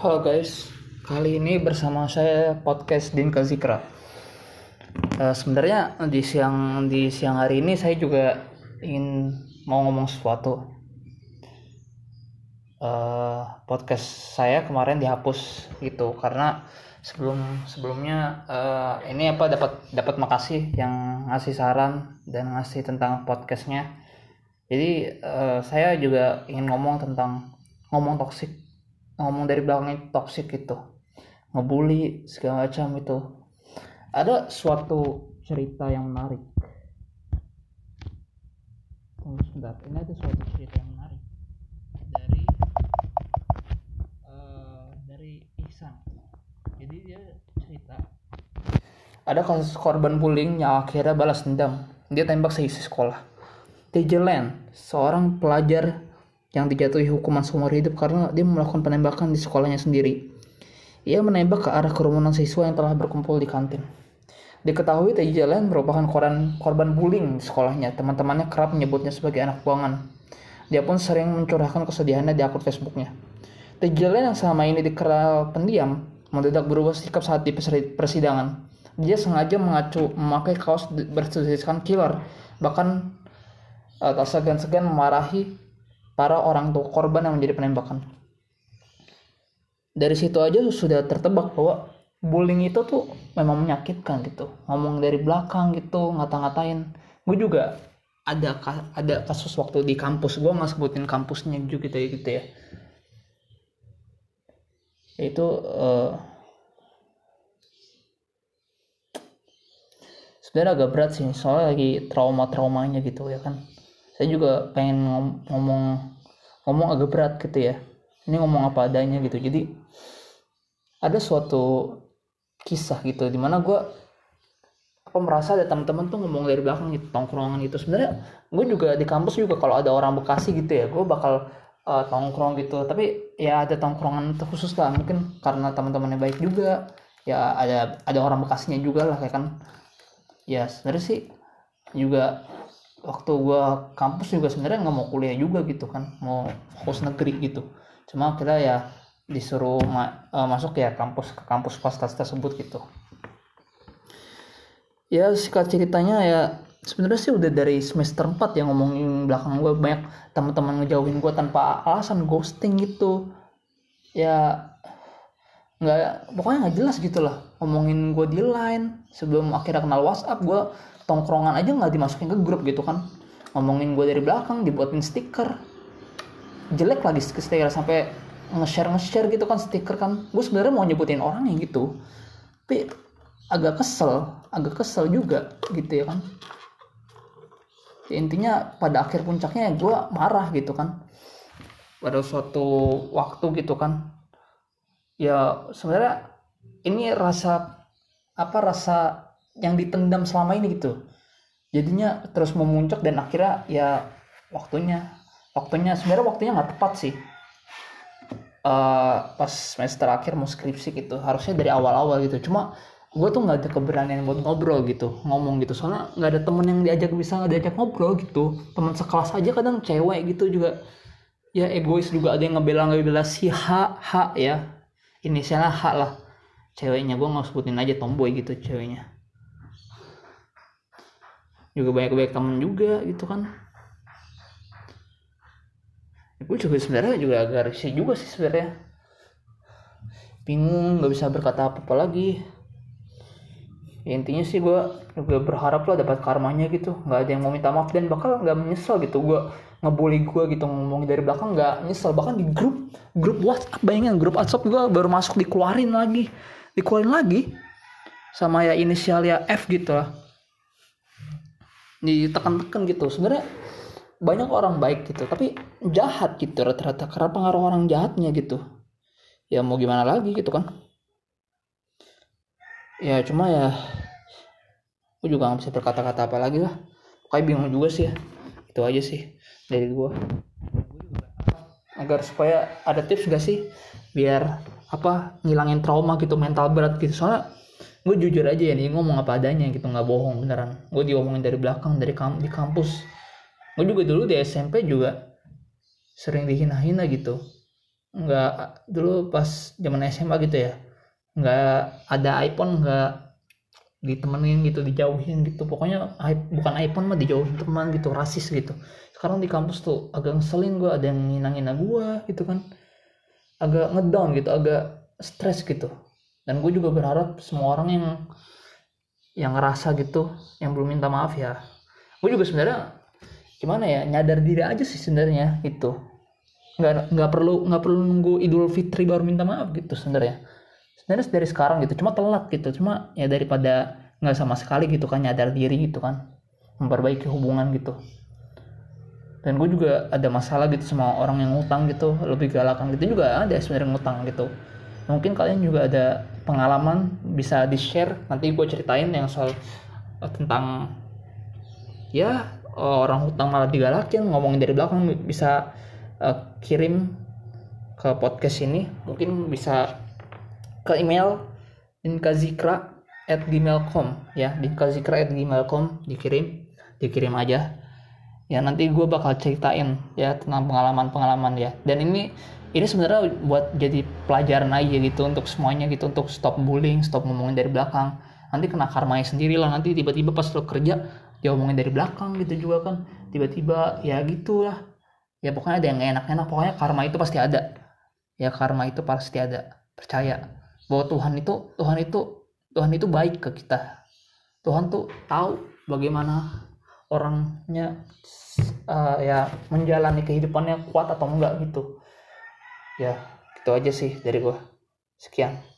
Halo guys, kali ini bersama saya podcast Dinka Zikra. Uh, sebenarnya di siang di siang hari ini saya juga ingin mau ngomong sesuatu. Uh, podcast saya kemarin dihapus gitu karena sebelum sebelumnya uh, ini apa dapat dapat makasih yang ngasih saran dan ngasih tentang podcastnya. Jadi uh, saya juga ingin ngomong tentang ngomong toksik ngomong dari belakang itu toxic gitu. Ngebully segala macam itu ada suatu cerita yang menarik. Tunggu sebentar ini ada suatu cerita yang menarik. Dari uh, dari Ihsan. Jadi dia cerita. Ada kasus korban bullying yang akhirnya balas dendam. Dia tembak seisi sekolah. Tejelan, seorang pelajar yang dijatuhi hukuman seumur hidup karena dia melakukan penembakan di sekolahnya sendiri. Ia menembak ke arah kerumunan siswa yang telah berkumpul di kantin. Diketahui Teji Jalen merupakan korban, korban bullying di sekolahnya. Teman-temannya kerap menyebutnya sebagai anak buangan. Dia pun sering mencurahkan kesedihannya di akun Facebooknya. Teji Jalen yang selama ini dikenal pendiam, mendadak berubah sikap saat di persidangan. Dia sengaja mengacu memakai kaos bertuliskan killer, bahkan uh, tak segan-segan memarahi para orang tua korban yang menjadi penembakan. Dari situ aja sudah tertebak bahwa bullying itu tuh memang menyakitkan gitu. Ngomong dari belakang gitu, ngata-ngatain. Gue juga ada ada kasus waktu di kampus gue nggak sebutin kampusnya juga gitu ya gitu ya itu uh, sebenarnya agak berat sih soalnya lagi trauma traumanya gitu ya kan saya juga pengen ngomong ngomong agak berat gitu ya. Ini ngomong apa adanya gitu. Jadi ada suatu kisah gitu di mana gue apa merasa ada teman-teman tuh ngomong dari belakang gitu tongkrongan gitu. Sebenarnya gue juga di kampus juga kalau ada orang bekasi gitu ya gue bakal uh, tongkrong gitu. Tapi ya ada tongkrongan khusus lah. Mungkin karena teman-temannya baik juga. Ya ada ada orang bekasinya juga lah kayak kan. Ya sebenarnya sih juga waktu gua kampus juga sebenarnya nggak mau kuliah juga gitu kan mau fokus negeri gitu. Cuma kita ya disuruh ma uh, masuk ya kampus ke kampus swasta tersebut gitu. Ya singkat ceritanya ya sebenarnya sih udah dari semester 4 yang ngomongin belakang gue banyak teman-teman ngejauhin gue tanpa alasan ghosting gitu. Ya nggak pokoknya nggak jelas gitu lah ngomongin gue di line sebelum akhirnya kenal WhatsApp gue tongkrongan aja nggak dimasukin ke grup gitu kan. Ngomongin gue dari belakang dibuatin stiker. Jelek lagi stiker sampai nge-share nge-share gitu kan stiker kan. Gue sebenarnya mau nyebutin orangnya gitu. Tapi agak kesel agak kesel juga gitu ya kan. Ya, intinya pada akhir puncaknya gue marah gitu kan. Pada suatu waktu gitu kan ya sebenarnya ini rasa apa rasa yang ditendam selama ini gitu. Jadinya terus memuncak dan akhirnya ya waktunya waktunya sebenarnya waktunya nggak tepat sih. Uh, pas semester akhir mau skripsi gitu harusnya dari awal-awal gitu. Cuma gue tuh nggak ada keberanian buat ngobrol gitu ngomong gitu. Soalnya nggak ada temen yang diajak bisa diajak ngobrol gitu. Teman sekelas aja kadang cewek gitu juga. Ya egois juga ada yang ngebela ngebela si H H ya inisialnya H lah. Ceweknya gue nggak sebutin aja tomboy gitu ceweknya. Juga banyak banyak temen juga gitu kan. Ya, gue juga sebenarnya juga agak risih juga sih sebenarnya. Bingung nggak bisa berkata apa apa lagi ya, intinya sih gue juga berharap lah dapat karmanya gitu. Nggak ada yang mau minta maaf dan bakal nggak menyesal gitu. Gue ngebully gue gitu ngomong dari belakang nggak nyesel bahkan di grup grup WhatsApp bayangin grup WhatsApp gue baru masuk dikeluarin lagi. Dikeluarin lagi sama ya inisial ya F gitu lah. Ditekan-tekan gitu. Sebenarnya banyak orang baik gitu tapi jahat gitu rata-rata. Karena pengaruh orang jahatnya gitu. Ya mau gimana lagi gitu kan ya cuma ya gue juga gak bisa berkata-kata apa lagi lah. Kayak bingung juga sih ya. Itu aja sih dari gue agar supaya ada tips gak sih? Biar apa ngilangin trauma gitu mental berat gitu. Soalnya gue jujur aja ya nih ngomong apa adanya gitu nggak bohong beneran. Gue diomongin dari belakang dari kamp di kampus. Gue juga dulu di SMP juga sering dihina-hina gitu. Nggak dulu pas zaman SMA gitu ya nggak ada iPhone nggak ditemenin gitu dijauhin gitu. Pokoknya bukan iPhone mah dijauhin teman gitu rasis gitu. Sekarang di kampus tuh agak ngeselin gue ada yang nginang-nginang gue gitu kan. Agak ngedown gitu agak stres gitu. Dan gue juga berharap semua orang yang yang ngerasa gitu yang belum minta maaf ya. Gue juga sebenarnya gimana ya nyadar diri aja sih sebenarnya itu nggak nggak perlu nggak perlu nunggu idul fitri baru minta maaf gitu sebenarnya sebenarnya dari sekarang gitu cuma telat gitu cuma ya daripada nggak sama sekali gitu kan nyadar diri gitu kan memperbaiki hubungan gitu. Dan gue juga ada masalah gitu sama orang yang ngutang gitu lebih galakan gitu juga ada sebenarnya ngutang gitu. Mungkin kalian juga ada pengalaman bisa di share nanti gue ceritain yang soal uh, tentang ya orang hutang malah digalakin ngomongin dari belakang bisa uh, kirim ke podcast ini. Mungkin bisa ke email dinkazikra at gmail.com ya dinkazikra at gmail.com dikirim dikirim aja. Ya nanti gue bakal ceritain ya tentang pengalaman-pengalaman ya. Dan ini ini sebenarnya buat jadi pelajaran aja gitu untuk semuanya gitu untuk stop bullying stop ngomongin dari belakang. Nanti kena karma sendiri lah nanti tiba-tiba pas lo kerja dia ngomongin dari belakang gitu juga kan. Tiba-tiba ya gitulah ya pokoknya ada yang enak-enak pokoknya karma itu pasti ada. Ya karma itu pasti ada. Percaya bahwa Tuhan itu Tuhan itu Tuhan itu baik ke kita. Tuhan tuh tahu bagaimana orangnya uh, ya menjalani kehidupannya kuat atau enggak gitu. Ya gitu aja sih dari gua. Sekian